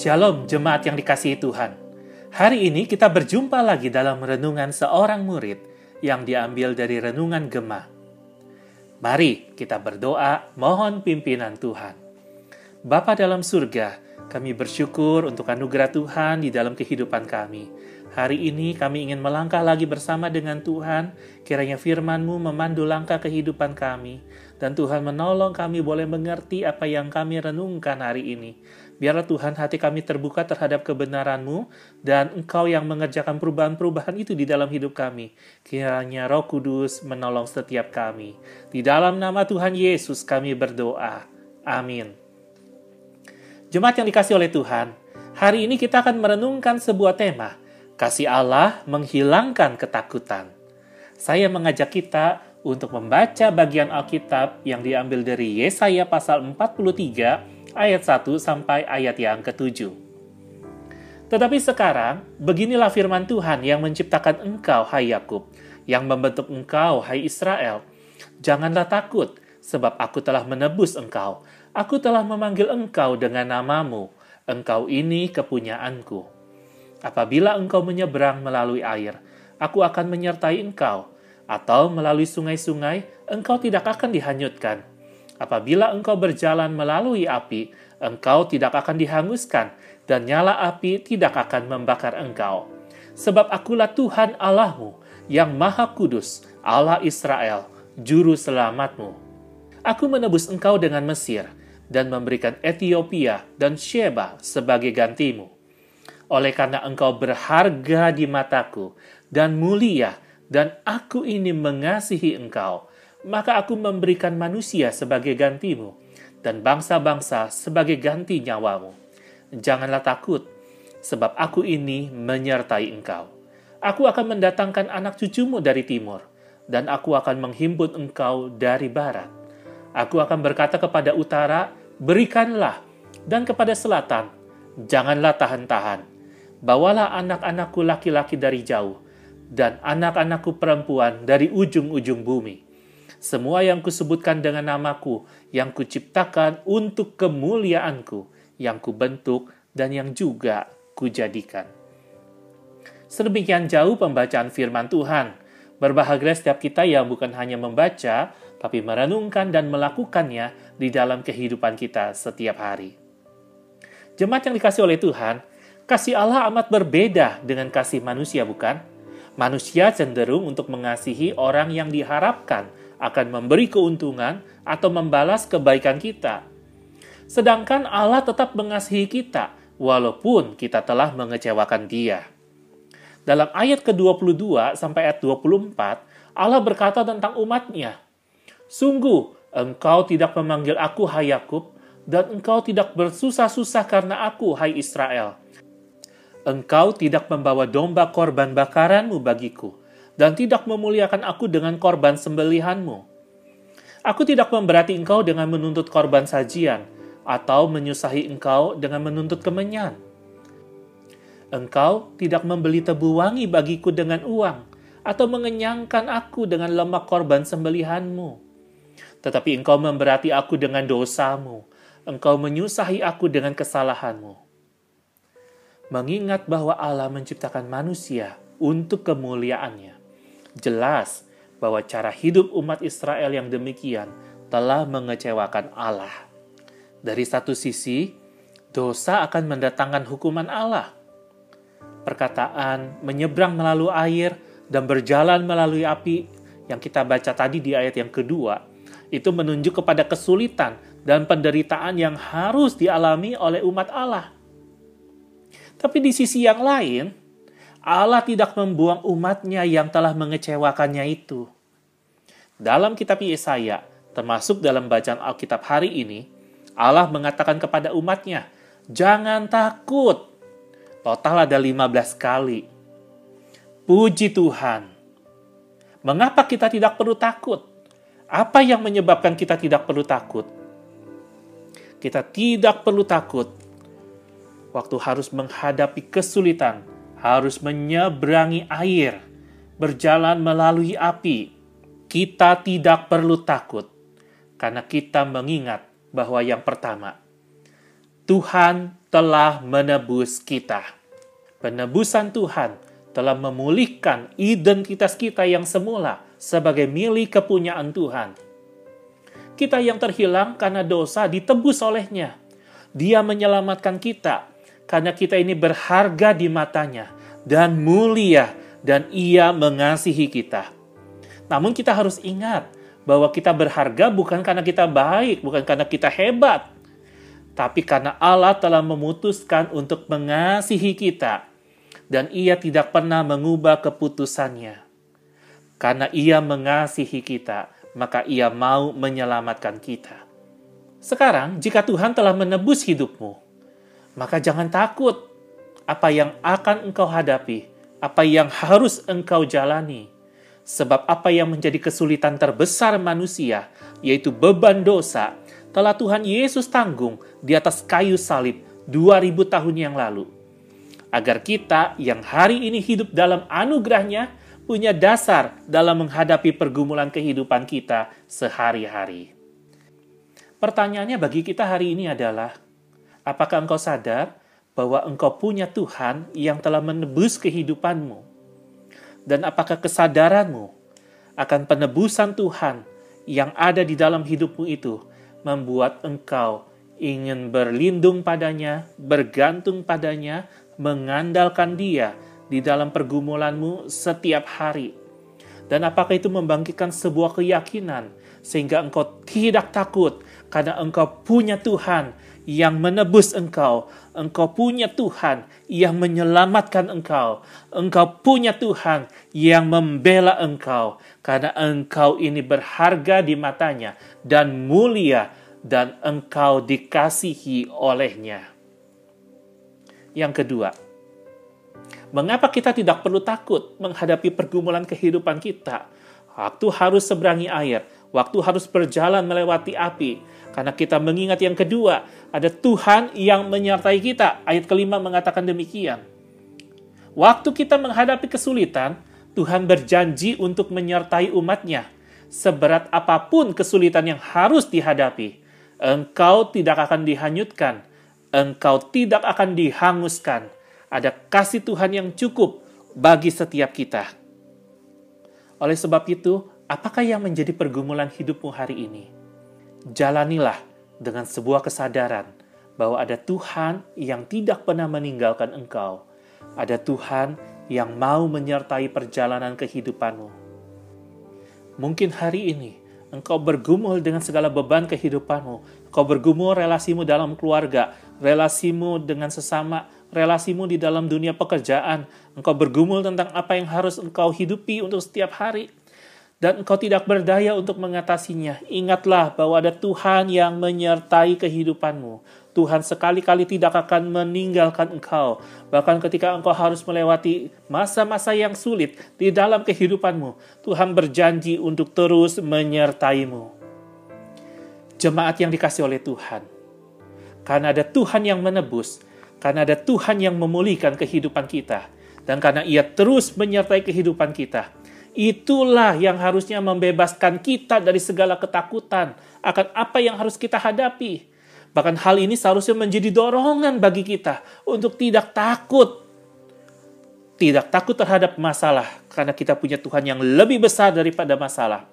Shalom jemaat yang dikasihi Tuhan. Hari ini kita berjumpa lagi dalam renungan seorang murid yang diambil dari renungan Gema. Mari kita berdoa mohon pimpinan Tuhan. Bapa dalam surga, kami bersyukur untuk anugerah Tuhan di dalam kehidupan kami. Hari ini kami ingin melangkah lagi bersama dengan Tuhan, kiranya firman-Mu memandu langkah kehidupan kami, dan Tuhan menolong kami boleh mengerti apa yang kami renungkan hari ini. Biarlah Tuhan hati kami terbuka terhadap kebenaran-Mu, dan Engkau yang mengerjakan perubahan-perubahan itu di dalam hidup kami. Kiranya roh kudus menolong setiap kami. Di dalam nama Tuhan Yesus kami berdoa. Amin. Jemaat yang dikasih oleh Tuhan, hari ini kita akan merenungkan sebuah tema, Kasih Allah menghilangkan ketakutan. Saya mengajak kita untuk membaca bagian Alkitab yang diambil dari Yesaya pasal 43 ayat 1 sampai ayat yang ke-7. Tetapi sekarang, beginilah firman Tuhan yang menciptakan engkau, hai Yakub, yang membentuk engkau, hai Israel. Janganlah takut, sebab aku telah menebus engkau. Aku telah memanggil engkau dengan namamu. Engkau ini kepunyaanku. Apabila engkau menyeberang melalui air, aku akan menyertai engkau, atau melalui sungai-sungai, engkau tidak akan dihanyutkan. Apabila engkau berjalan melalui api, engkau tidak akan dihanguskan, dan nyala api tidak akan membakar engkau. Sebab akulah Tuhan Allahmu, yang maha kudus, Allah Israel, juru selamatmu. Aku menebus engkau dengan Mesir, dan memberikan Ethiopia dan Sheba sebagai gantimu oleh karena engkau berharga di mataku dan mulia, dan aku ini mengasihi engkau, maka aku memberikan manusia sebagai gantimu, dan bangsa-bangsa sebagai ganti nyawamu. Janganlah takut, sebab aku ini menyertai engkau. Aku akan mendatangkan anak cucumu dari timur, dan aku akan menghimpun engkau dari barat. Aku akan berkata kepada utara, berikanlah, dan kepada selatan, janganlah tahan-tahan bawalah anak-anakku laki-laki dari jauh, dan anak-anakku perempuan dari ujung-ujung bumi. Semua yang kusebutkan dengan namaku, yang kuciptakan untuk kemuliaanku, yang kubentuk, dan yang juga kujadikan. Sedemikian jauh pembacaan firman Tuhan. Berbahagia setiap kita yang bukan hanya membaca, tapi merenungkan dan melakukannya di dalam kehidupan kita setiap hari. Jemaat yang dikasih oleh Tuhan, Kasih Allah amat berbeda dengan kasih manusia, bukan? Manusia cenderung untuk mengasihi orang yang diharapkan akan memberi keuntungan atau membalas kebaikan kita. Sedangkan Allah tetap mengasihi kita, walaupun kita telah mengecewakan Dia. Dalam ayat ke-22 sampai ayat 24, Allah berkata tentang umatnya, Sungguh, engkau tidak memanggil aku, hai Yakub, dan engkau tidak bersusah-susah karena aku, hai Israel Engkau tidak membawa domba korban bakaranmu bagiku, dan tidak memuliakan aku dengan korban sembelihanmu. Aku tidak memberati engkau dengan menuntut korban sajian, atau menyusahi engkau dengan menuntut kemenyan. Engkau tidak membeli tebu wangi bagiku dengan uang, atau mengenyangkan aku dengan lemak korban sembelihanmu. Tetapi engkau memberati aku dengan dosamu, engkau menyusahi aku dengan kesalahanmu mengingat bahwa Allah menciptakan manusia untuk kemuliaannya. Jelas bahwa cara hidup umat Israel yang demikian telah mengecewakan Allah. Dari satu sisi, dosa akan mendatangkan hukuman Allah. Perkataan menyeberang melalui air dan berjalan melalui api yang kita baca tadi di ayat yang kedua, itu menunjuk kepada kesulitan dan penderitaan yang harus dialami oleh umat Allah tapi di sisi yang lain, Allah tidak membuang umatnya yang telah mengecewakannya itu. Dalam kitab Yesaya, termasuk dalam bacaan Alkitab hari ini, Allah mengatakan kepada umatnya, Jangan takut. Total ada 15 kali. Puji Tuhan. Mengapa kita tidak perlu takut? Apa yang menyebabkan kita tidak perlu takut? Kita tidak perlu takut waktu harus menghadapi kesulitan, harus menyeberangi air, berjalan melalui api, kita tidak perlu takut karena kita mengingat bahwa yang pertama, Tuhan telah menebus kita. Penebusan Tuhan telah memulihkan identitas kita yang semula sebagai milik kepunyaan Tuhan. Kita yang terhilang karena dosa ditebus olehnya. Dia menyelamatkan kita karena kita ini berharga di matanya dan mulia dan ia mengasihi kita. Namun kita harus ingat bahwa kita berharga bukan karena kita baik, bukan karena kita hebat, tapi karena Allah telah memutuskan untuk mengasihi kita dan ia tidak pernah mengubah keputusannya. Karena ia mengasihi kita, maka ia mau menyelamatkan kita. Sekarang, jika Tuhan telah menebus hidupmu, maka jangan takut apa yang akan engkau hadapi, apa yang harus engkau jalani. Sebab apa yang menjadi kesulitan terbesar manusia, yaitu beban dosa, telah Tuhan Yesus tanggung di atas kayu salib 2000 tahun yang lalu. Agar kita yang hari ini hidup dalam anugerahnya punya dasar dalam menghadapi pergumulan kehidupan kita sehari-hari. Pertanyaannya bagi kita hari ini adalah, apakah engkau sadar bahwa engkau punya Tuhan yang telah menebus kehidupanmu? Dan apakah kesadaranmu akan penebusan Tuhan yang ada di dalam hidupmu itu membuat engkau ingin berlindung padanya, bergantung padanya, mengandalkan dia di dalam pergumulanmu setiap hari. Dan apakah itu membangkitkan sebuah keyakinan sehingga engkau tidak takut karena engkau punya Tuhan yang menebus engkau. Engkau punya Tuhan yang menyelamatkan engkau. Engkau punya Tuhan yang membela engkau. Karena engkau ini berharga di matanya dan mulia dan engkau dikasihi olehnya. Yang kedua, mengapa kita tidak perlu takut menghadapi pergumulan kehidupan kita? Waktu harus seberangi air, waktu harus berjalan melewati api, karena kita mengingat yang kedua, ada Tuhan yang menyertai kita. Ayat kelima mengatakan demikian. Waktu kita menghadapi kesulitan, Tuhan berjanji untuk menyertai umatnya. Seberat apa pun kesulitan yang harus dihadapi, engkau tidak akan dihanyutkan, engkau tidak akan dihanguskan. Ada kasih Tuhan yang cukup bagi setiap kita. Oleh sebab itu, apakah yang menjadi pergumulan hidupmu hari ini? jalanilah dengan sebuah kesadaran bahwa ada Tuhan yang tidak pernah meninggalkan engkau. Ada Tuhan yang mau menyertai perjalanan kehidupanmu. Mungkin hari ini engkau bergumul dengan segala beban kehidupanmu. Engkau bergumul relasimu dalam keluarga, relasimu dengan sesama, relasimu di dalam dunia pekerjaan. Engkau bergumul tentang apa yang harus engkau hidupi untuk setiap hari dan engkau tidak berdaya untuk mengatasinya, ingatlah bahwa ada Tuhan yang menyertai kehidupanmu. Tuhan sekali-kali tidak akan meninggalkan engkau. Bahkan ketika engkau harus melewati masa-masa yang sulit di dalam kehidupanmu, Tuhan berjanji untuk terus menyertaimu. Jemaat yang dikasih oleh Tuhan. Karena ada Tuhan yang menebus, karena ada Tuhan yang memulihkan kehidupan kita, dan karena ia terus menyertai kehidupan kita, Itulah yang harusnya membebaskan kita dari segala ketakutan akan apa yang harus kita hadapi. Bahkan hal ini seharusnya menjadi dorongan bagi kita untuk tidak takut. Tidak takut terhadap masalah karena kita punya Tuhan yang lebih besar daripada masalah.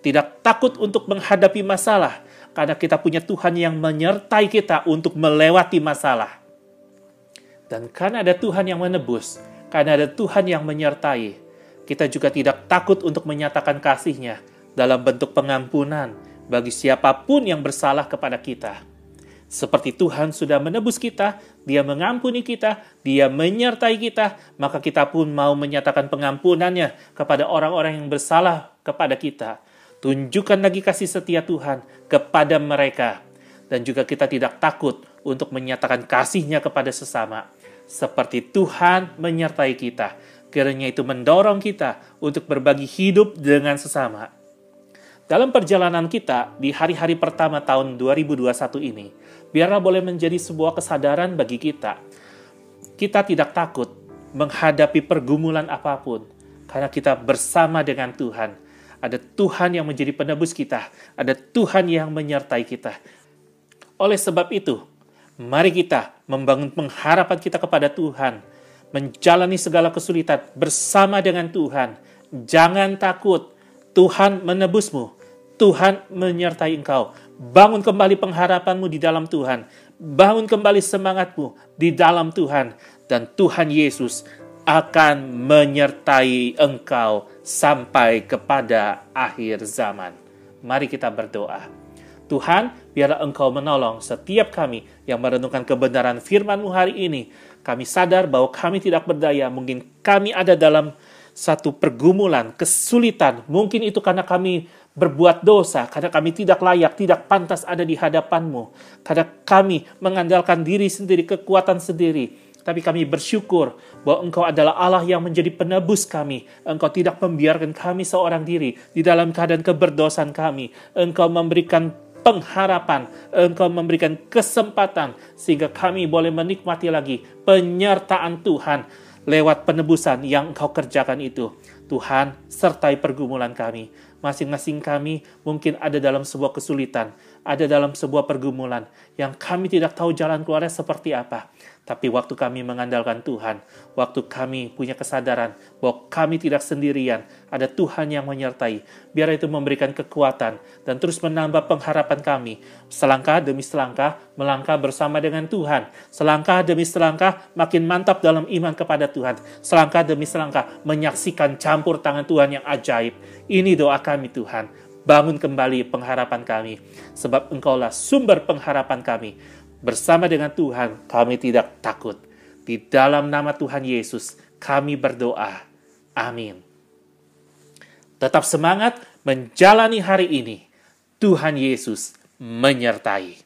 Tidak takut untuk menghadapi masalah karena kita punya Tuhan yang menyertai kita untuk melewati masalah. Dan karena ada Tuhan yang menebus, karena ada Tuhan yang menyertai, kita juga tidak takut untuk menyatakan kasihnya dalam bentuk pengampunan bagi siapa pun yang bersalah kepada kita. Seperti Tuhan sudah menebus kita, Dia mengampuni kita, Dia menyertai kita, maka kita pun mau menyatakan pengampunannya kepada orang-orang yang bersalah kepada kita. Tunjukkan lagi kasih setia Tuhan kepada mereka. Dan juga kita tidak takut untuk menyatakan kasihnya kepada sesama. Seperti Tuhan menyertai kita Kiranya itu mendorong kita untuk berbagi hidup dengan sesama. Dalam perjalanan kita di hari-hari pertama tahun 2021 ini, biarlah boleh menjadi sebuah kesadaran bagi kita. Kita tidak takut menghadapi pergumulan apa pun, karena kita bersama dengan Tuhan. Ada Tuhan yang menjadi penebus kita, ada Tuhan yang menyertai kita. Oleh sebab itu, Mari kita membangun pengharapan kita kepada Tuhan, menjalani segala kesulitan bersama dengan Tuhan. Jangan takut, Tuhan menebusmu, Tuhan menyertai engkau. Bangun kembali pengharapanmu di dalam Tuhan, bangun kembali semangatmu di dalam Tuhan, dan Tuhan Yesus akan menyertai engkau sampai kepada akhir zaman. Mari kita berdoa. Tuhan, biarlah Engkau menolong setiap kami yang merenungkan kebenaran firman-Mu hari ini. Kami sadar bahwa kami tidak berdaya, mungkin kami ada dalam satu pergumulan, kesulitan. Mungkin itu karena kami berbuat dosa, karena kami tidak layak, tidak pantas ada di hadapan-Mu. Karena kami mengandalkan diri sendiri, kekuatan sendiri tapi kami bersyukur bahwa Engkau adalah Allah yang menjadi penebus kami. Engkau tidak membiarkan kami seorang diri di dalam keadaan keberdosaan kami. Engkau memberikan pengharapan, Engkau memberikan kesempatan sehingga kami boleh menikmati lagi penyertaan Tuhan lewat penebusan yang Engkau kerjakan itu. Tuhan, sertai pergumulan kami. Masing-masing kami mungkin ada dalam sebuah kesulitan, ada dalam sebuah pergumulan yang kami tidak tahu jalan keluarnya seperti apa. Tapi waktu kami mengandalkan Tuhan, waktu kami punya kesadaran bahwa kami tidak sendirian, ada Tuhan yang menyertai. Biar itu memberikan kekuatan dan terus menambah pengharapan kami. Selangkah demi selangkah, melangkah bersama dengan Tuhan. Selangkah demi selangkah, makin mantap dalam iman kepada Tuhan. Selangkah demi selangkah, menyaksikan campur tangan Tuhan yang ajaib. Ini doa kami Tuhan. Bangun kembali pengharapan kami, sebab Engkaulah sumber pengharapan kami Bersama dengan Tuhan, kami tidak takut. Di dalam nama Tuhan Yesus, kami berdoa. Amin. Tetap semangat menjalani hari ini. Tuhan Yesus menyertai.